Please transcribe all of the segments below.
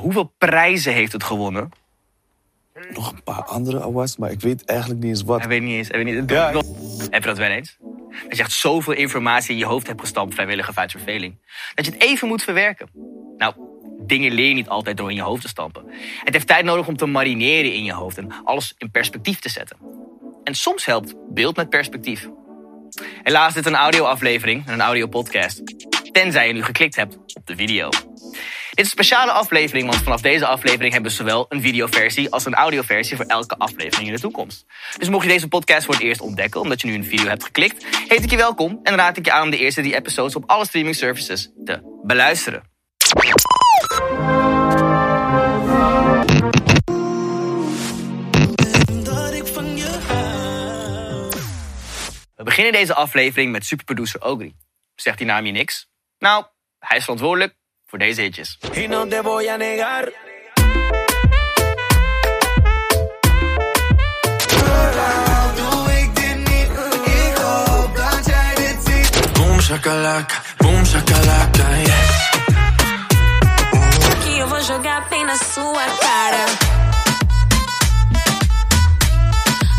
Hoeveel prijzen heeft het gewonnen? Nog een paar andere awards, maar ik weet eigenlijk niet eens wat. Hij weet niet eens. Hij weet niet, Ja. Heb je dat wel eens? Dat je echt zoveel informatie in je hoofd hebt gestampt, vrijwillig of uit verveling. Dat je het even moet verwerken. Nou, dingen leer je niet altijd door in je hoofd te stampen. Het heeft tijd nodig om te marineren in je hoofd en alles in perspectief te zetten. En soms helpt beeld met perspectief. Helaas is dit een audioaflevering, een audiopodcast. Tenzij je nu geklikt hebt op de video. Dit is een speciale aflevering, want vanaf deze aflevering hebben we zowel een videoversie als een audioversie voor elke aflevering in de toekomst. Dus mocht je deze podcast voor het eerst ontdekken, omdat je nu een video hebt geklikt, heet ik je welkom en raad ik je aan om de eerste drie episodes op alle streaming services te beluisteren. We beginnen deze aflevering met superproducer Ogri. Zegt die naam je niks? Nou, hij is verantwoordelijk voor deze hitjes. Y no te voy a negar. Boom shakalaka, boom shakalaka, yes. que eu vou jogar bem na sua cara.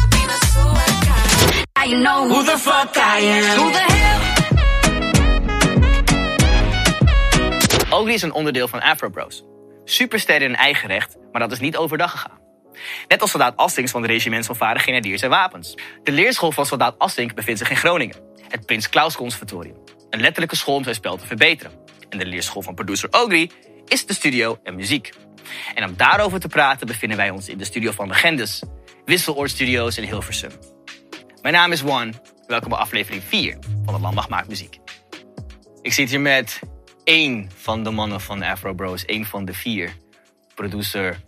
Bem na sua cara. You know who the fuck I am. Who the hell? Ogri is een onderdeel van Afro Bros. Supersterren in eigen recht, maar dat is niet overdag gegaan. Net als soldaat Astings van het regiment van Varen Grenadiers en Wapens. De leerschool van soldaat Astink bevindt zich in Groningen. Het Prins Claus Conservatorium. Een letterlijke school om zijn spel te verbeteren. En de leerschool van producer Ogri is de studio en muziek. En om daarover te praten bevinden wij ons in de studio van Legendes. Wisseloord Studios in Hilversum. Mijn naam is Juan. Welkom bij aflevering 4 van de Landmacht Maakt Muziek. Ik zit hier met één van de mannen van Afro Bros. één van de vier. Producer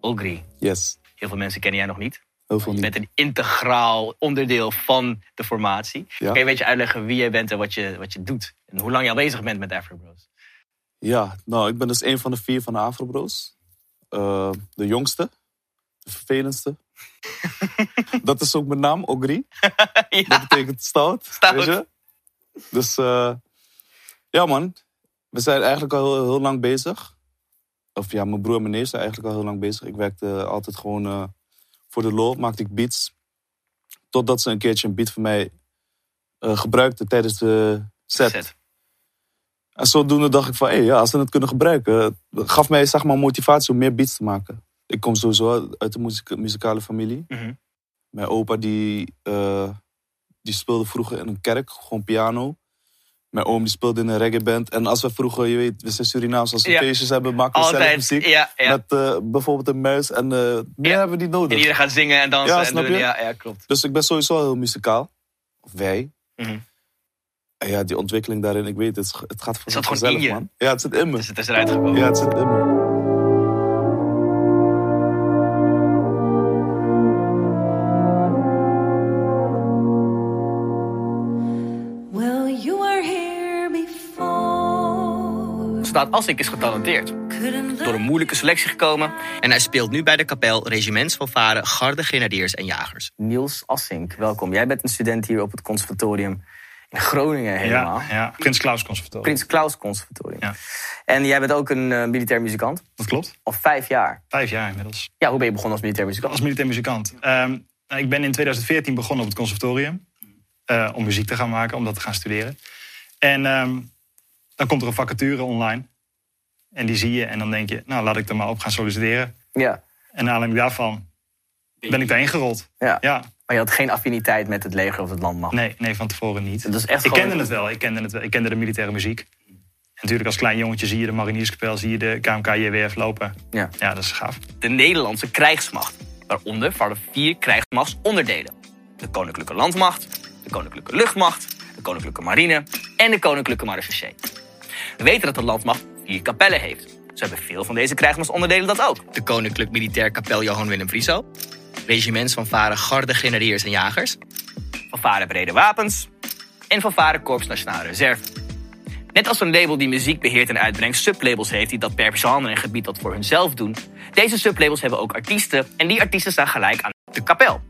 Ogri. Yes, Heel veel mensen kennen jij nog niet. heel veel Je niet. bent een integraal onderdeel van de formatie. Ja. Kan je een beetje uitleggen wie jij bent en wat je, wat je doet? En hoe lang je al bezig bent met Afro Bros? Ja, nou, ik ben dus een van de vier van de Afro Bros. Eh, de jongste. De vervelendste. dat is ook mijn naam, Ogri. ja, Dat betekent stout. Stout. Weet je? Dus eh, ja, man. We zijn eigenlijk al heel, heel lang bezig. Of ja, mijn broer en mijn neef zijn eigenlijk al heel lang bezig. Ik werkte altijd gewoon eh, voor de lol, maakte ik beats. Totdat ze een keertje een beat van mij eh, gebruikte tijdens de set. Zet. En zodoende dacht ik van, hé, ja, als ze het kunnen gebruiken. Gaf mij zeg maar motivatie om meer beats te maken. Ik kom sowieso uit de muzikale familie. Mhm. Mijn opa die, eh, die speelde vroeger in een kerk, gewoon piano. Mijn oom die speelde in een reggaeband. En als we vroeger, je weet, we zijn Surinaams, als we Ja. feestjes hebben, maken we zelf muziek. Ja, ja. Met eh, bijvoorbeeld een muis en eh meer hebben we niet nodig. En iedereen gaat zingen en dansen. Ja, en doen. je? Ja, ja, klopt. Dus ik ben sowieso heel muzikaal. Of wij. Mhm. En ja, die ontwikkeling daarin, ik weet het, het gaat Het zat gewoon in je. man. Ja, het zit in me. Dus het is eruit gekomen. Ja, het zit in me. Soldaat Assink is getalenteerd. Door een moeilijke selectie gekomen. En hij speelt nu bij de kapel Regiments van Varen, Garde, Grenadiers en Jagers. Niels Assink, welkom. Jij bent een student hier op het conservatorium in Groningen helemaal. Ja, ja. Prins Klaus Conservatorium. Prins Claus Conservatorium. Ja. En jij bent ook een eh, militair muzikant. Dat klopt. Al vijf jaar. Vijf jaar inmiddels. Ja, hoe ben je begonnen als militair muzikant? Als militair muzikant. Ehm, nou, ik ben in 2014 begonnen op het conservatorium. eh, om muziek te gaan maken, om dat te gaan studeren. En ehm, dan komt er een vacature online. En die zie je en dan denk je, nou laat ik er maar op gaan solliciteren. Ja. En naar aanleiding daarvan ben ik daarheen gerold. ja. Ja, Maar je had geen affiniteit met het leger of het landmacht. nee, nee, van tevoren niet. Dat is echt Ik gewoon- kende het wel, ik kende het wel. Ik kende de militaire muziek. En natuurlijk als klein jongetje zie je de marinierskapel, zie je de KMK JWF lopen. Ja. Ja, dat is gaaf. de Nederlandse krijgsmacht. Waaronder vallen vier krijgsmachtsonderdelen. De Koninklijke Landmacht, de Koninklijke Luchtmacht, de Koninklijke Marine en de Koninklijke Marechaussee. We weten dat de landmacht vier kapellen heeft. Zo hebben veel van deze krijgsmachtsonderdelen dat ook. De Koninklijk Militair Kapel Johan Willem Frieso. Regiments van Varen Garde Grenadiers en Jagers. Van Varen Brede Wapens. En van Varen Korps Nationale Reserve. Net als een label die muziek beheert en uitbrengt sublabels heeft die dat per genre en gebied dat voor hunzelf doen. Deze sublabels hebben ook artiesten en die artiesten staan gelijk aan de kapel.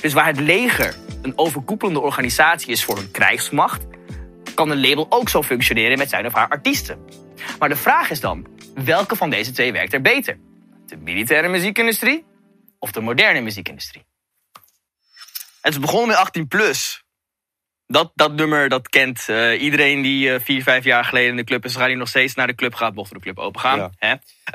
Dus waar het leger een overkoepelende organisatie is voor een krijgsmacht, kan een label ook zo functioneren met zijn of haar artiesten. Maar de vraag is dan, Welke van deze twee werkt er beter? De militaire muziekindustrie of de moderne muziekindustrie? Het is begonnen met 18 plus. Dat, dat nummer dat kent eh, iedereen die eh, vier, vijf jaar geleden in de club is gegaan, die nog steeds naar de club gaat, mocht de club open gaan. Ja. Hè?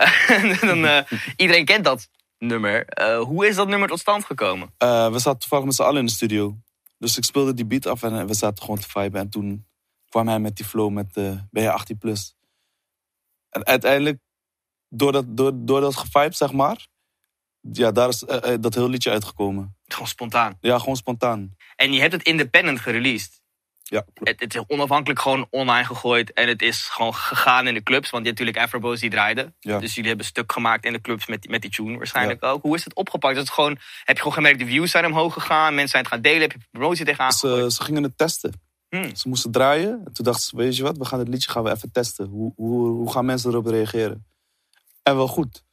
Dan, eh, iedereen kent dat nummer. Eh, hoe is dat nummer tot stand gekomen? Eh, we zaten toevallig met z'n allen in de studio. Dus ik speelde die beat af en we zaten gewoon te viben. En toen kwam hij met die flow met eh, ben je 18 plus. En uiteindelijk, door dat, door, door dat gevibe, zeg maar... Ja, daar is eh, eh, dat heel liedje uitgekomen. Gewoon spontaan. Ja, gewoon spontaan. En je hebt het independent gereleased. Ja. Het, het is onafhankelijk gewoon online gegooid. En het is gewoon gegaan in de clubs. Want je hebt natuurlijk Afrobo's die draaiden. Ja. Dus jullie hebben stuk gemaakt in de clubs met, die- met die tune waarschijnlijk ook. Hoe is het opgepakt? Is het gewoon, heb je gewoon gemerkt, de views zijn omhoog gegaan. Mensen zijn het gaan delen. Heb je promotie tegenaan? Ze, ze gingen het testen. Hmm. Ze moesten draaien. En toen dachten ze, weet je wat, we gaan het liedje gaan we even testen. Hoe, hoe, hoe gaan mensen erop reageren? En wel goed.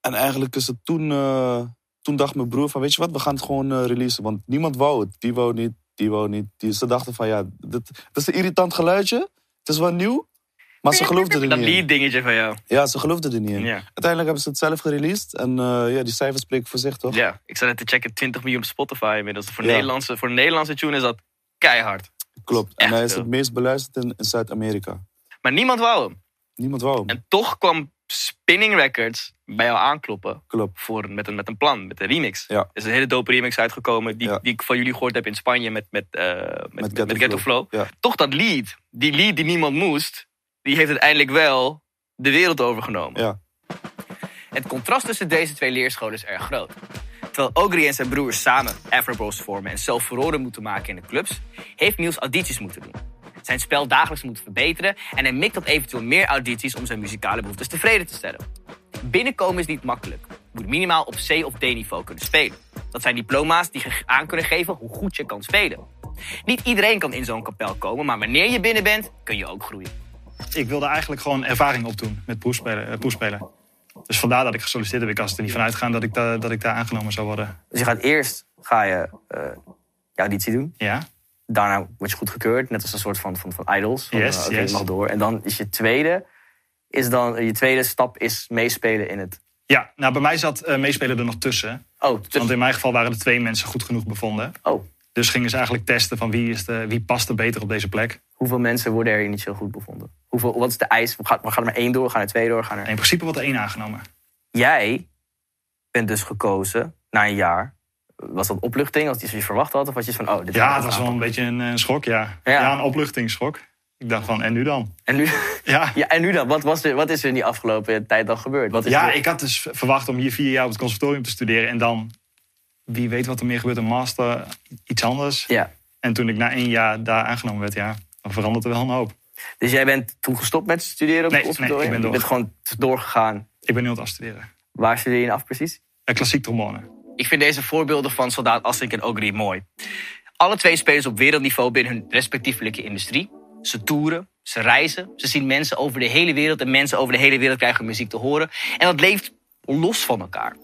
En eigenlijk is het toen... eh, toen dacht mijn broer van, weet je wat, we gaan het gewoon eh, releasen. Want niemand wou het. Die wou niet, die wou niet. Die, ze dachten van, ja, dit is een irritant geluidje. Het is wel nieuw. Maar ze geloofden er Dat niet in. lead dingetje van jou. Ja, ze geloofden er niet in. Ja. Uiteindelijk hebben ze het zelf gereleased. En eh, ja, die cijfers spreken voor zich, toch? ja, ik zat net te checken, 20 miljoen op Spotify inmiddels. Voor, Ja. Nederlandse, voor een Nederlandse tune is dat keihard. Klopt. En hij is veel. het meest beluisterd in, in Zuid-Amerika. Maar niemand wou hem. Niemand wou hem. En toch kwam Spinning Records bij jou aankloppen. Klopt. Voor, met, een, met een plan, met een remix. Ja. Er is een hele dope remix uitgekomen die, Ja. die ik van jullie gehoord heb in Spanje met, met, eh, met, met, Ghetto met Ghetto Flow. Ja. Toch dat lead, die lead die niemand moest, die heeft uiteindelijk wel de wereld overgenomen. Ja. Het contrast tussen deze twee leerscholen is erg groot. Terwijl Ogri en zijn broers samen Afrobros vormen en zelf furoren moeten maken in de clubs, heeft Niels audities moeten doen. Zijn spel dagelijks moeten verbeteren en hij mikt op eventueel meer audities om zijn muzikale behoeftes tevreden te stellen. Binnenkomen is niet makkelijk. Je moet minimaal op C of D-niveau kunnen spelen. Dat zijn diploma's die je aan kunnen geven hoe goed je kan spelen. Niet iedereen kan in zo'n kapel komen, maar wanneer je binnen bent, kun je ook groeien. Ik wilde eigenlijk gewoon ervaring opdoen met proefspelen. eh. Dus vandaar dat ik gesolliciteerd heb. Ik was er niet van uitgaan dat ik, da- dat ik daar aangenomen zou worden. Dus je gaat eerst ga je, eh, je auditie doen. Ja, Daarna word je goedgekeurd, net als een soort van, van, van idols. Van, Yes, eh, yes. mag door. En dan is je tweede, is dan, je tweede stap is meespelen in het... ja nou bij mij zat meespelen er nog tussen. Oh, dus- Want in mijn geval waren er twee mensen goed genoeg bevonden. oh, Dus gingen ze eigenlijk testen van wie, is de, wie past er beter op deze plek. hoeveel mensen worden er initieel goed bevonden? Hoeveel, wat is de eis? Gaat, gaat er maar één door? Gaan er twee door? Gaan er... In principe wordt er één aangenomen. Jij bent dus gekozen na een jaar. Was dat opluchting? Iets wat je verwacht had? Of was je van, oh, dit Ja, het was wel een beetje een, schok, ja. Ja. ja. een opluchtingsschok. Ik dacht van, en nu dan? En nu, Ja, ja, en nu dan? Wat, was er, wat is er in die afgelopen tijd dan gebeurd? Wat is ja er- ik had dus verwacht om hier vier jaar op het conservatorium te studeren. En dan, wie weet wat er meer gebeurt, een master, iets anders. ja. En toen ik na één jaar daar aangenomen werd, ja, dan verandert er wel een hoop. Dus jij bent toen gestopt met studeren op Nee, nee, ik ben Je bent gewoon doorgegaan. Ik ben nu aan het afstuderen. Waar studeer je af precies? Uh, klassiek trombone. Ik vind deze voorbeelden van soldaat Assink en Ogri mooi. Alle twee spelen ze op wereldniveau binnen hun respectievelijke industrie. Ze toeren, ze reizen, ze zien mensen over de hele wereld... en mensen over de hele wereld krijgen hun muziek te horen. En dat leeft los van elkaar.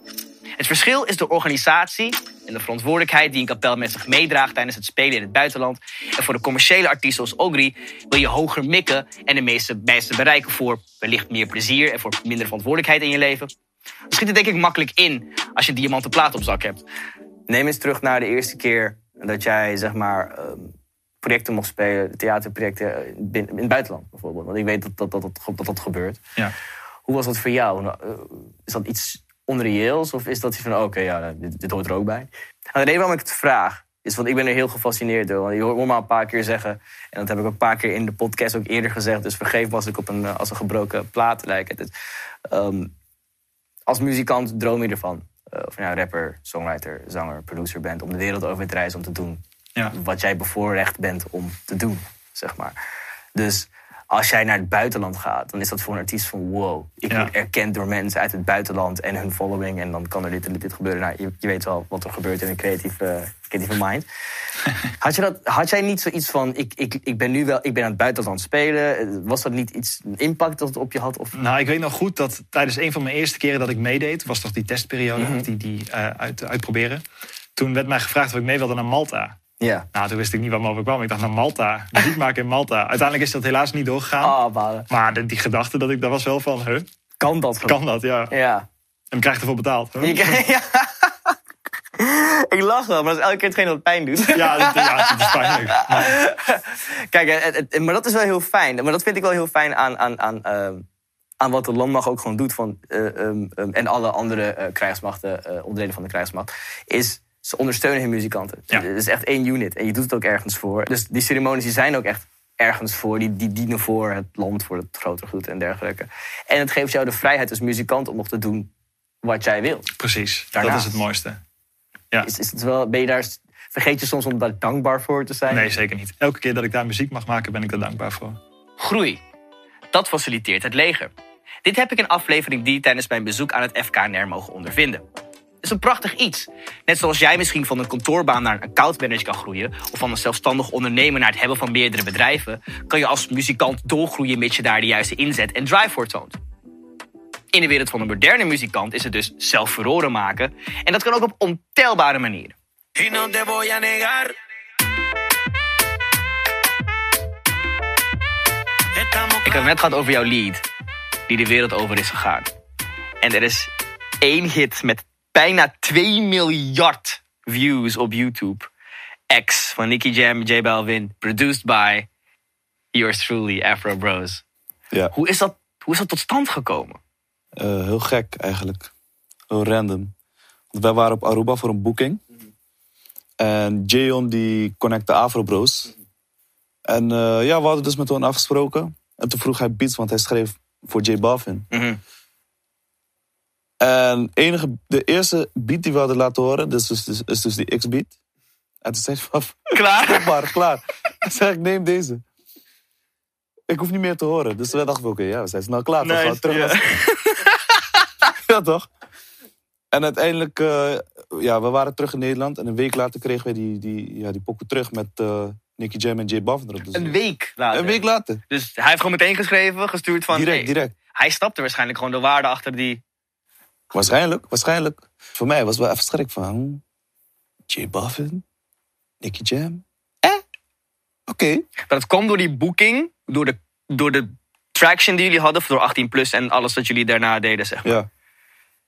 Het verschil is de organisatie en de verantwoordelijkheid... die een kapel met zich meedraagt tijdens het spelen in het buitenland. En voor de commerciële artiesten als Ogri wil je hoger mikken... en de meeste mensen bereiken voor wellicht meer plezier... en voor minder verantwoordelijkheid in je leven. Dan schiet het denk ik makkelijk in als je een diamanten plaat op zak hebt. Neem eens terug naar de eerste keer dat jij zeg maar ehm, projecten mocht spelen, theaterprojecten eh, in het buitenland bijvoorbeeld. Want ik weet dat dat, dat, dat, dat, dat gebeurt. Ja. Hoe was dat voor jou? Nou, eh, Is dat iets onreëels of is dat van oké, ja, dit, dit hoort er ook bij? Nou, de reden waarom ik het vraag is want ik ben er heel gefascineerd door. Want je hoort me al een paar keer zeggen en dat heb ik ook een paar keer in de podcast ook eerder gezegd. Dus vergeef me als ik op een eh, als een gebroken plaat lijk. Ehm, als muzikant droom je ervan. Eh, of je nou rapper, songwriter, zanger, producer bent... om de wereld over te reizen om te doen Ja. wat jij bevoorrecht bent om te doen, zeg maar. Dus als jij naar het buitenland gaat, dan is dat voor een artiest van... wow, ik Ja. word erkend door mensen uit het buitenland en hun following... en dan kan er dit en dit, dit gebeuren. Nou, je, je weet wel wat er gebeurt in een creatieve, creatieve mind. Had, je dat, had jij niet zoiets van, ik, ik, ik ben nu wel ik ben aan het buitenland spelen? Eh, Was dat niet iets, een impact dat het op je had? Of Nou, ik weet nog goed dat tijdens een van mijn eerste keren dat ik meedeed, was toch die testperiode, Mhm. die, die eh, uit, uitproberen. Toen werd mij gevraagd of ik mee wilde naar Malta. Ja. Nou, toen wist ik niet wat me overkwam. Ik dacht naar Malta, muziek maken in Malta. Uiteindelijk is dat helaas niet doorgegaan. Oh, balen. Maar die gedachte, dat ik, dat was wel van, huh, Kan dat gewoon? kan dat, ja. Ja. En krijg je ervoor betaald. Huh? Je- ja. ik lach wel, maar dat is elke keer hetgeen wat pijn doet. Ja, dat, ja, dat is pijnlijk. Maar, Kijk, het, het- maar dat is wel heel fijn. Maar dat vind ik wel heel fijn aan, aan, aan, ehm, aan wat de landmacht ook gewoon doet. Van, eh, ehm, ehm, en alle andere eh, krijgsmachten, eh, onderdelen van de krijgsmacht. Is ze ondersteunen hun muzikanten. Ja. Het is echt één unit. En je doet het ook ergens voor. Dus die ceremonies die zijn ook echt ergens voor. Die, die dienen voor het land, voor het grotere goed en dergelijke. En het geeft jou de vrijheid als muzikant om nog te doen wat jij wilt. precies, Daarnaast. dat is het mooiste. Ja. Is, is het wel, ben je daar, vergeet je soms om daar dankbaar voor te zijn? Nee, zeker niet. Elke keer dat ik daar muziek mag maken, ben ik er dankbaar voor. Groei. Dat faciliteert het leger. Dit heb ik in aflevering 3 tijdens mijn bezoek aan het FKNR mogen ondervinden. Het is een prachtig iets. Net zoals jij misschien van een kantoorbaan naar een accountmanager kan groeien... of van een zelfstandig ondernemer naar het hebben van meerdere bedrijven... kan je als muzikant doorgroeien mits je daar de juiste inzet en drive voor toont. In de wereld van een moderne muzikant is het dus zelf furoren maken... en dat kan ook op ontelbare manieren. Ik heb het net gehad over jouw lead, die de wereld over is gegaan. En er is één hit met bijna 2 miljard views op YouTube. X van Nicky Jam, J Balvin, produced by yours truly, Afro Bros. Ja, Hoe is dat, hoe is dat tot stand gekomen? eh, heel gek eigenlijk. Heel random. Want wij waren op Aruba voor een boeking. En Jayon die connecte Afro Bros. En eh, ja, we hadden dus met hem afgesproken. En toen vroeg hij beats, want hij schreef voor J Balvin. Mhm. En enige, de eerste beat die we hadden laten horen, dus, dus, dus, is dus die X-beat. En toen zei hij van, Klaar? stopbaar, klaar. Toen zei ik, neem deze. Ik hoef niet meer te horen. Dus we dachten, oké, ja, we zijn snel klaar. We Nice, terug ja. toch? En uiteindelijk, eh, ja, we waren terug in Nederland. En een week later kregen we die, die, ja, die pokken terug met eh Nicky Jam en J Balvin erop. Dus Een week later. Een week later. Dus hij heeft gewoon meteen geschreven, gestuurd van... Direct, hey, direct. Hij snapte waarschijnlijk gewoon de waarde achter die... Waarschijnlijk, waarschijnlijk. Voor mij was het wel even schrik van... J Balvin? Nicky Jam? Eh? Oké. Maar dat kwam door die boeking, door de, door de traction die jullie hadden, door 18 plus en alles wat jullie daarna deden, zeg maar. Ja.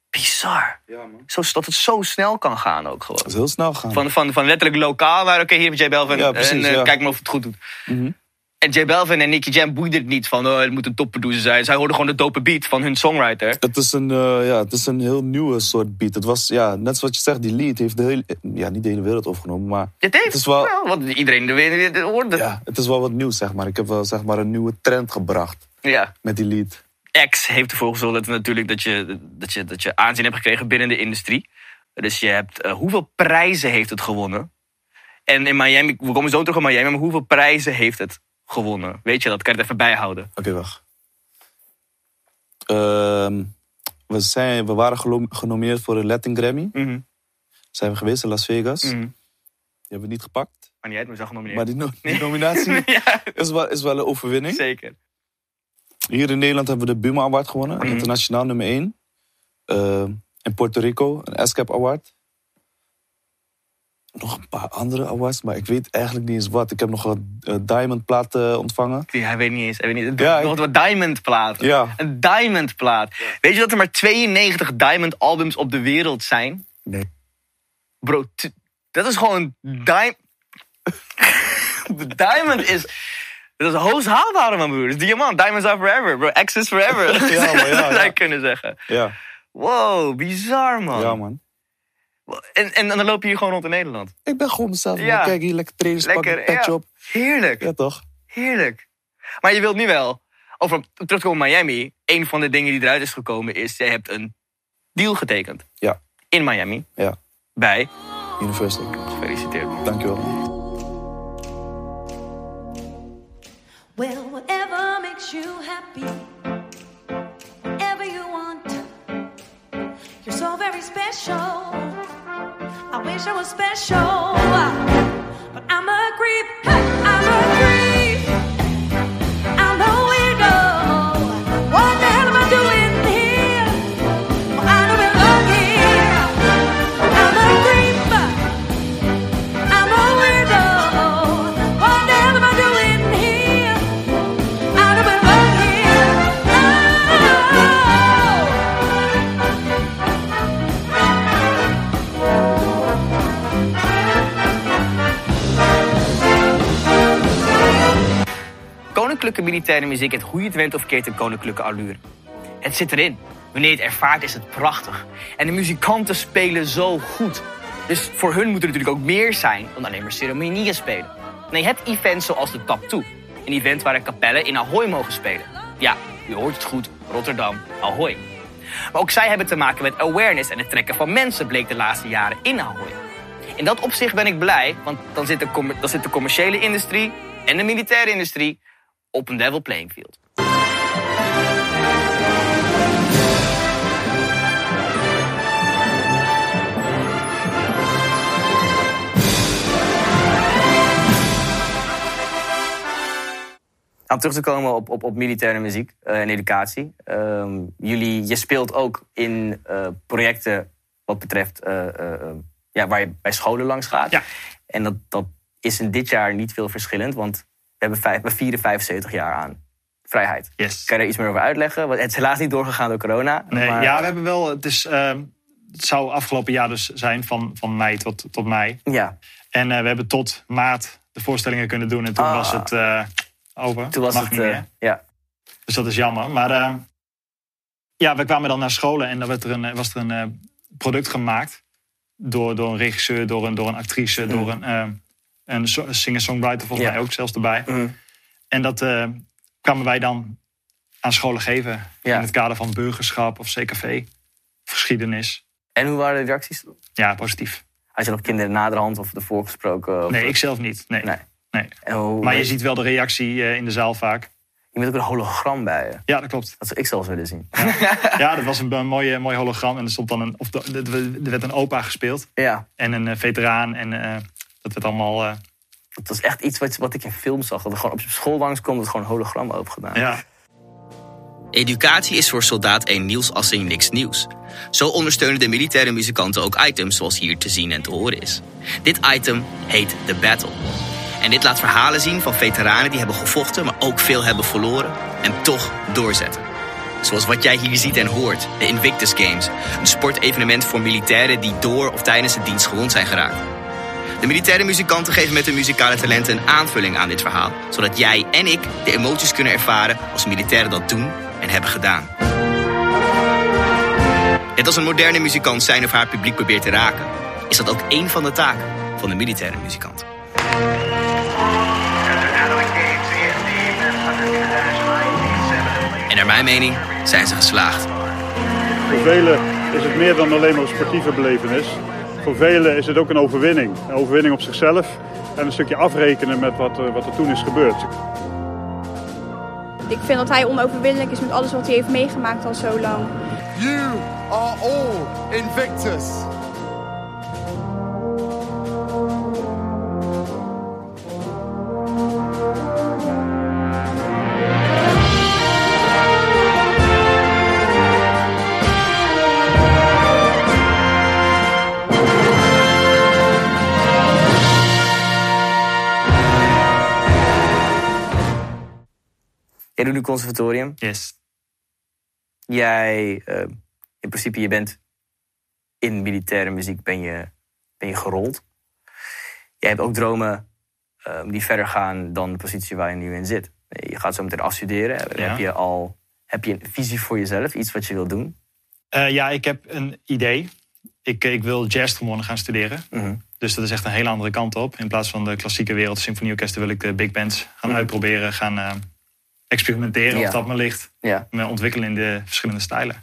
Bizar. Ja, man. Zo, dat het zo snel kan gaan ook gewoon. Dat is heel snel gegaan. Van, van, van letterlijk lokaal, waar oké, hier met J Belvin. Ja, precies, en eh, ja. kijk maar of het goed doet. Mhm. En J Belvin en Nicky Jam boeide het niet van, oh, het moet een topproducer zijn. Zij hoorden gewoon de dope beat van hun songwriter. Het is, een, eh, ja, het is een heel nieuwe soort beat. Het was, ja, net zoals je zegt, die lead heeft de hele, ja, niet de hele wereld overgenomen, maar Het heeft Het is wel- wel, want iedereen in de wereld hoorde. Ja. ja, het is wel wat nieuws, zeg maar. Ik heb wel zeg maar, een nieuwe trend gebracht ja. met die lead. X heeft ervoor gezorgd dat, natuurlijk dat, je, dat, je, dat je aanzien hebt gekregen binnen de industrie. Dus je hebt, eh, hoeveel prijzen heeft het gewonnen? En in Miami, we komen zo terug op Miami, maar hoeveel prijzen heeft het gewonnen? Weet je dat? Kan je het even bijhouden? Oké, wacht. Ehm, we, zijn, we waren genomineerd voor een Latin Grammy. Mhm. Zijn we geweest in Las Vegas. Mhm. Die hebben we niet gepakt. Maar niet uit, we zijn genomineerd. Maar die, no- die nominatie ja, is wel, is wel een overwinning. zeker. Hier in Nederland hebben we de Buma Award gewonnen. Mhm. Internationaal nummer 1. in Puerto Rico een ASCAP Award. Nog een paar andere awards, maar ik weet eigenlijk niet eens wat. Ik heb nog een eh, Diamond plaat eh, ontvangen. Die- Hij weet niet eens. Hij weet niet, Ja, nog wat diamond platen. Ja. Een diamond plaat. Weet je dat er maar 92 diamond albums op de wereld zijn? Nee. Bro, dat is gewoon diamond. diamond is. Dat is hoogst haalbare, man, broer. Dat is diamant. Diamonds are forever, bro. X is forever. Ja, maar ja, Dat zou ja. je kunnen zeggen. Ja, Wow, bizar, man. ja man. En, en, dan loop je hier gewoon rond in Nederland. Ik ben gewoon mezelf. Ja. Ja. Kijk hier, lekker trainers Lekker, petje ja. op. Heerlijk. Ja, toch? Heerlijk. Maar je wilt nu wel, over terug te komen op Miami. Een van de dingen die eruit is gekomen is, jij hebt een deal getekend. Ja. In Miami. Ja. Bij, University. gefeliciteerd. man. Dankjewel. Well, whatever makes you happy, whatever you want, you're so very special. Wish I was special, but I'm a creep. Hey, militaire muziek het went of keert een koninklijke allure. Het zit erin. Wanneer je het ervaart is het prachtig. En de muzikanten spelen zo goed. Dus voor hun moet er natuurlijk ook meer zijn dan alleen maar ceremonieën spelen. En je hebt events zoals de Tap 2. Een event waar de kapellen in Ahoy mogen spelen. Ja, u hoort het goed, Rotterdam, Ahoy. Maar ook zij hebben te maken met awareness en het trekken van mensen, bleek de laatste jaren in Ahoy. In dat opzicht ben ik blij, want dan zit dan zit de commerciële industrie en de militaire industrie op een level playing field. Om terug te komen op, op, op militaire muziek eh, en educatie. Ehm, jullie, je speelt ook in eh, projecten wat betreft eh, ja, waar je bij scholen langs gaat. Ja. En dat, dat is in dit jaar niet veel verschillend, want hebben vijf, we vieren 75 jaar aan vrijheid. Yes. Kan je er iets meer over uitleggen? Want het is helaas niet doorgegaan door corona. Nee, maar- ja, we hebben wel. Het, is, ehm, het zou afgelopen jaar dus zijn van, van mei tot, tot mei. ja. En eh, we hebben tot maart de voorstellingen kunnen doen. En toen Ah. was het eh, over. Toen was Mag het... niet eh, ja. Dus dat is jammer. Maar ja, we kwamen dan naar scholen en dan werd er een, was er een product gemaakt. Door, door een regisseur, door een, door een actrice, door een, eh, een so- singer-songwriter volgens Ja. mij ook zelfs erbij. Mhm. En dat eh, kwamen wij dan aan scholen geven. Ja. In het kader van burgerschap of CKV. Geschiedenis. En hoe waren de reacties? Ja, positief. Had je nog kinderen naderhand of ervoor gesproken? Of- Nee, ik zelf niet. Nee. Nee. Nee. En hoe- Maar je ziet wel de reactie eh, in de zaal vaak. Je bent ook een hologram bij je. Ja, dat klopt. Dat zou ik zelfs willen zien. Ja, dat was een, een mooie, mooi hologram. En er, stond dan een, of de- er werd een opa gespeeld. ja. En een eh, veteraan. En dat werd allemaal... Dat was echt iets wat, wat ik in films zag. Dat er gewoon op school langskomt, dat gewoon een hologram open gedaan. ja. Educatie is voor soldaat 1 Niels Assing niks nieuws. Zo ondersteunen de militaire muzikanten ook items zoals hier te zien en te horen is. Dit item heet The Battle. En dit laat verhalen zien van veteranen die hebben gevochten, maar ook veel hebben verloren en toch doorzetten. Zoals wat jij hier ziet en hoort, de Invictus Games. Een sportevenement voor militairen die door of tijdens de dienst gewond zijn geraakt. De militaire muzikanten geven met hun muzikale talenten een aanvulling aan dit verhaal, zodat jij en ik de emoties kunnen ervaren als militairen dat doen en hebben gedaan. Net als een moderne muzikant zijn of haar publiek probeert te raken, is dat ook één van de taken van de militaire muzikant. En naar mijn mening zijn ze geslaagd. Voor velen is het meer dan alleen maar een sportieve belevenis. Voor velen is het ook een overwinning. Een overwinning op zichzelf en een stukje afrekenen met wat, eh, wat er toen is gebeurd. Ik vind dat hij onoverwinnelijk is met alles wat hij heeft meegemaakt al zo lang. You are all Invictus. Jij doet nu conservatorium. Yes. Jij, eh, in principe, je bent in militaire muziek ben je, ben je gerold. Jij hebt ook dromen eh, die verder gaan dan de positie waar je nu in zit. Je gaat zo meteen afstuderen. Ja. Heb je al heb je een visie voor jezelf? Iets wat je wil doen? Eh, ja, ik heb een idee. Ik, ik wil jazztrombonen gaan studeren. Mhm. Dus dat is echt een hele andere kant op. In plaats van de klassieke wereld, symfonieorkesten, wil ik de big bands gaan Mhm. uitproberen. Gaan eh, experimenteren Ja. of dat me ligt. Ja. Me ontwikkelen in de verschillende stijlen.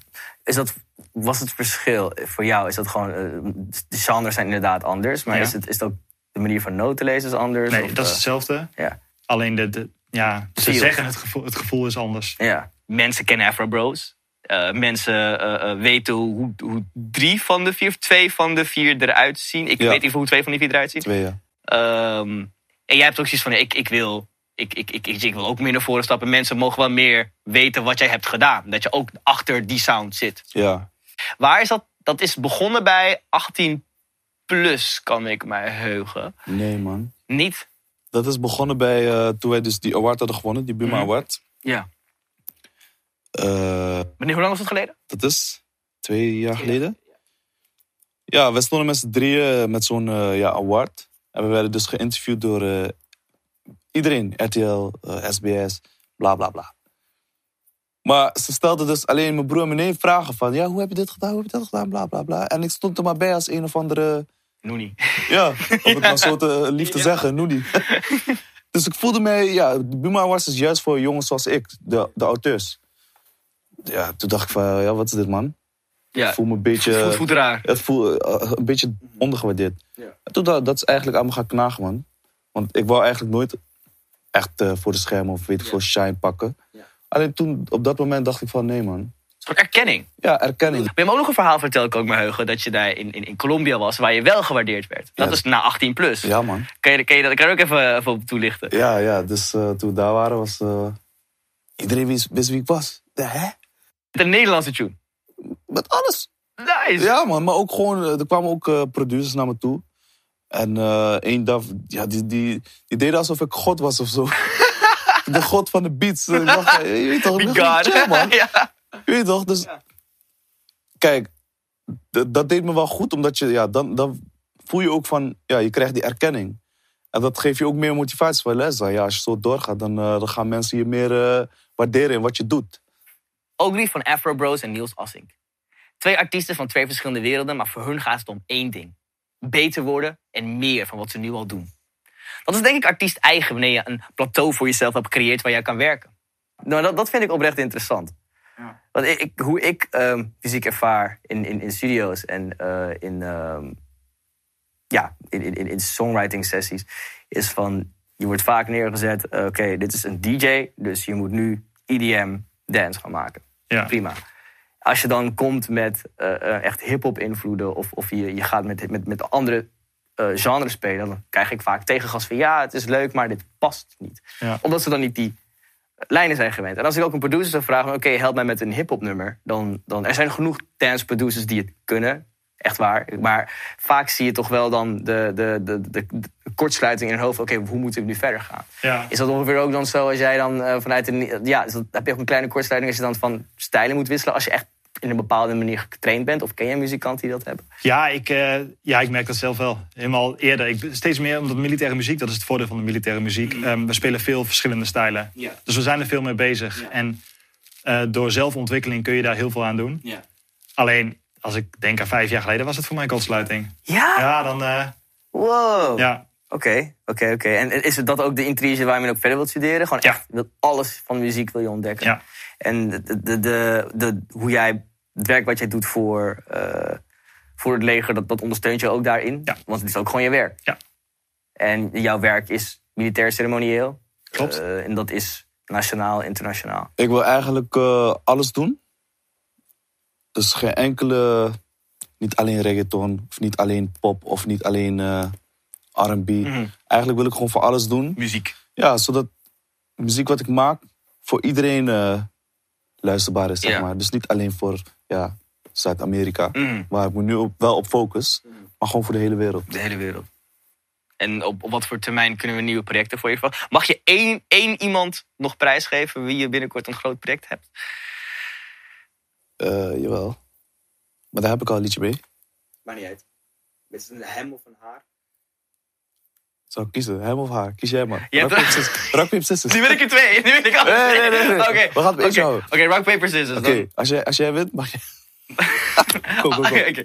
Is dat, was het verschil voor jou? Is dat gewoon, eh, de genres zijn inderdaad anders, maar Ja. is, het, is het ook de manier van noten lezen is anders? Nee, Of, dat is eh, hetzelfde. ja. Alleen de, de, ja, ze Feel. zeggen het gevoel, het gevoel is anders. Ja. Mensen kennen Afro Bros. Eh, mensen eh, eh, weten hoe, hoe drie van de vier, of twee van de vier eruit zien. Ik Ja. weet niet hoe twee van die vier eruit zien. Twee, ja. Ehm, en jij hebt ook zoiets van, ik, ik, wil, ik, ik, ik, ik, wil ook meer naar voren stappen. Mensen mogen wel meer weten wat jij hebt gedaan. Dat je ook achter die sound zit. Ja, Waar is dat? Dat is begonnen bij 18 plus, kan ik mij heugen. nee man. Niet? Dat is begonnen bij eh, toen wij dus die award hadden gewonnen, die Buma Mhm. Award. Ja. Eh, Wanneer, hoe lang was dat geleden? dat is twee jaar geleden. Ja, we stonden met z'n drieën met zo'n eh, ja, award. En we werden dus geïnterviewd door iedereen. RTL, eh, SBS, bla bla bla. Maar ze stelde dus alleen mijn broer en mijn neef vragen van... Ja, hoe heb je dit gedaan, hoe heb je dat gedaan, bla bla bla. En ik stond er maar bij als een of andere... Noenie. Ja, om het maar zo te, lief te zeggen, Noenie. dus ik voelde mij... Ja, Buma was is juist voor jongens zoals ik, de, de auteurs. Ja, toen dacht ik van, ja, wat is dit man? Ja. Ik voel me een beetje... Voelt, voelt raar. Het voel eh, een beetje ondergewaardeerd. En toen dat, dat is eigenlijk aan me gaan knagen, man. Want ik wou eigenlijk nooit echt eh, voor de schermen of weet ik veel shine pakken. Alleen toen, op dat moment dacht ik van nee, man. Gewoon erkenning. Ja, erkenning. Je hebt ook nog een verhaal verteld, kan ik me heugen, dat je daar in, in, in Colombia was, waar je wel gewaardeerd werd. Dat Ja. is na 18 plus. Ja, man. Kan je, kan je dat kan je ook even, even op toelichten? Ja, ja. Dus eh, toen we daar waren, was eh, iedereen wist, wist wie ik was. De, hè? De Nederlandse tune. Met alles. Nice. Ja, man. Maar ook gewoon, eh, er kwamen ook eh, producers naar me toe. En eh één dag, ja, die, die, die deden alsof ik God was of zo. de God van de beats. Ik dacht, je weet toch, gewoon God. chill, man. ja. Je weet toch? Dus, kijk, dat deed me wel goed, omdat je, ja, dan, dan voel je ook van, ja, je krijgt die erkenning. En dat geeft je ook meer motivatie voor les. Ja, als je zo doorgaat, dan, eh, dan gaan mensen je meer eh, waarderen in wat je doet. Ook die van Afro Bros en Niels Assink. Twee artiesten van twee verschillende werelden, maar voor hun gaat het om één ding. Beter worden en meer van wat ze nu al doen. Dat is denk ik artiest eigen wanneer je een plateau voor jezelf hebt gecreëerd waar jij kan werken. Nou, dat, dat vind ik oprecht interessant. Want ik, ik- hoe ik ehm, muziek ervaar in, in, in studio's en eh, in, ehm, ja, in, in, in songwriting sessies, is van je wordt vaak neergezet, eh, oké, dit is een DJ, dus je moet nu EDM dance gaan maken. Ja. Prima. Als je dan komt met eh, eh, echt hip-hop invloeden of, of je, je gaat met, met, met andere eh, genres spelen, dan krijg ik vaak tegengas van ja, het is leuk, maar dit past niet. Ja. Omdat ze dan niet die lijnen zijn gewend. En als ik ook een producer zou vragen, oké, help mij met een hip-hop nummer, dan, dan er zijn genoeg dance producers die het kunnen. Echt waar. Maar vaak zie je toch wel dan de, de, de, de, de kortsluiting in hun hoofd. Oké, hoe moeten we nu verder gaan? Ja. Is dat ongeveer ook dan zo als jij dan eh, vanuit een. Ja, dat, heb je ook een kleine kortsluiting als je dan van stijlen moet wisselen? Als je echt in een bepaalde manier getraind bent? Of ken je muzikanten die dat hebben? Ja, ik, eh, ja, ik merk dat zelf wel. Helemaal eerder. Ik, steeds meer omdat militaire muziek, dat is het voordeel van de militaire muziek. Ehm, we spelen veel verschillende stijlen. Dus we zijn er veel mee bezig. En eh, door zelfontwikkeling kun je daar heel veel aan doen. Ja. Alleen, als ik denk aan vijf jaar geleden, was het voor mij kortsluiting. Ja? Ja, dan... eh, Wow. ja. Oké, oké, oké. En is het dat ook de intrige waar je ook verder wilt studeren? Gewoon Ja. echt, wilt alles van muziek wil je ontdekken. Ja. En de, de, de, de- hoe jij, het werk wat jij doet voor, eh, voor het leger, dat, dat ondersteunt je ook daarin. Ja. Want het is ook gewoon je werk. Ja. En jouw werk is militair ceremonieel. Klopt. Eh, en dat is nationaal, internationaal. Ik wil eigenlijk eh, alles doen. Dus geen enkele, niet alleen reggaeton, of niet alleen pop, of niet alleen eh, R&B. Eigenlijk wil ik gewoon voor alles doen. Muziek. Ja, zodat muziek wat ik maak voor iedereen eh, luisterbaar is, zeg maar. Dus niet alleen voor ja, Zuid-Amerika, Mhm. waar ik me nu op, wel op focus, maar gewoon voor de hele wereld. De hele wereld. En op, op wat voor termijn kunnen we nieuwe projecten voor je verwachten? Mag je één, één iemand nog prijsgeven wie je binnenkort een groot project hebt? Eh, jawel. Maar daar heb ik al een liedje mee. Maar niet uit. Is het een hem of een haar? Zou ik kiezen, hem of haar? Kies jij maar. Hebt- Rock, paper, scissors. Rock, paper, scissors. Nu ben ik er twee. Nu ben ik al Nee, nee, nee, nee. Oké. We gaan het Oké. rock, paper, scissors. Oké, dan. als, jij, als jij wint, mag je... go, go. Oké, oké.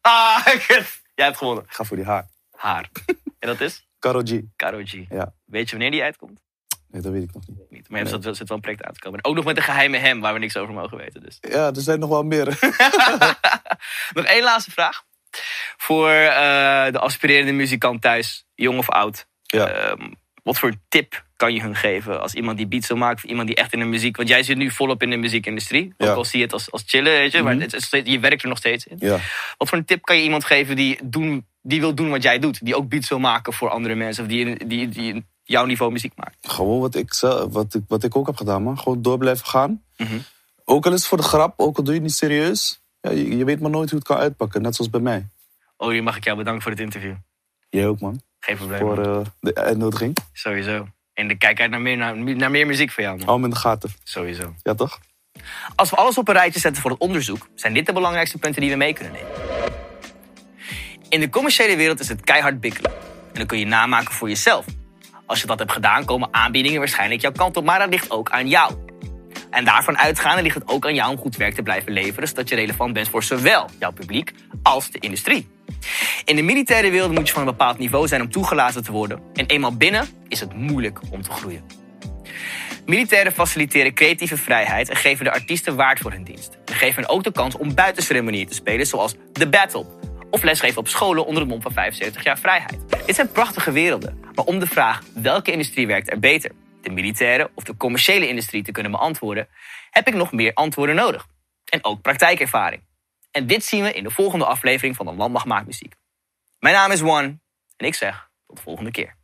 Ah, kut. Jij hebt gewonnen. Ik ga voor die haar. Haar. En dat is? Karol G. Karol G. Ja. Weet je wanneer die uitkomt? Nee, dat weet ik nog niet. Niet. Maar er zit, er zit wel een project uit te komen. En ook nog met een geheime hem waar we niks over mogen weten. Dus. Ja, er zijn nog wel meer. Nog één laatste vraag. Voor eh, de aspirerende muzikant thuis, jong of oud. Ja. Ehm, wat voor tip kan je hun geven als iemand die beats wil maken? Of iemand die echt in de muziek... Want jij zit nu volop in de muziekindustrie. Ook Ja. Mhm. al zie je het als, als chillen, weet je. Maar het steeds- je werkt er nog steeds in. ja. Wat voor een tip kan je iemand geven die, doen, die wil doen wat jij doet? Die ook beats wil maken voor andere mensen. Of die, die, die jouw niveau muziek maakt. Gewoon wat ik, wat, ik, wat ik ook heb gedaan, man. Gewoon door blijven gaan. Mhm. Ook al is het voor de grap, ook al doe je het niet serieus. Ja, je, je weet maar nooit hoe het kan uitpakken. Net zoals bij mij. Oh, mag ik jou bedanken voor dit interview. Jij ook, man. Geen probleem. Voor eh, de uitnodiging. Sowieso. En de kijk uit naar meer, naar, naar meer muziek van jou, man. Hou in de gaten. Sowieso. Ja, toch? Als we alles op een rijtje zetten voor het onderzoek, zijn dit de belangrijkste punten die we mee kunnen nemen. In de commerciële wereld is het keihard bikkelen. En dan kun je namaken voor jezelf. Als je dat hebt gedaan, komen aanbiedingen waarschijnlijk jouw kant op, maar dat ligt ook aan jou. En daarvan uitgaande ligt het ook aan jou om goed werk te blijven leveren, zodat je relevant bent voor zowel jouw publiek als de industrie. In de militaire wereld moet je van een bepaald niveau zijn om toegelaten te worden. En eenmaal binnen is het moeilijk om te groeien. Militairen faciliteren creatieve vrijheid en geven de artiesten waard voor hun dienst. Ze geven hen ook de kans om buitenceremonieën te spelen, zoals The Battle. Of lesgeven op scholen onder het mom van 75 jaar vrijheid. Dit zijn prachtige werelden. Maar om de vraag welke industrie werkt er beter, de militaire of de commerciële industrie, te kunnen beantwoorden, heb ik nog meer antwoorden nodig. En ook praktijkervaring. En dit zien we in de volgende aflevering van de Landmacht Maakt Muziek. Mijn naam is Juan en ik zeg tot de volgende keer.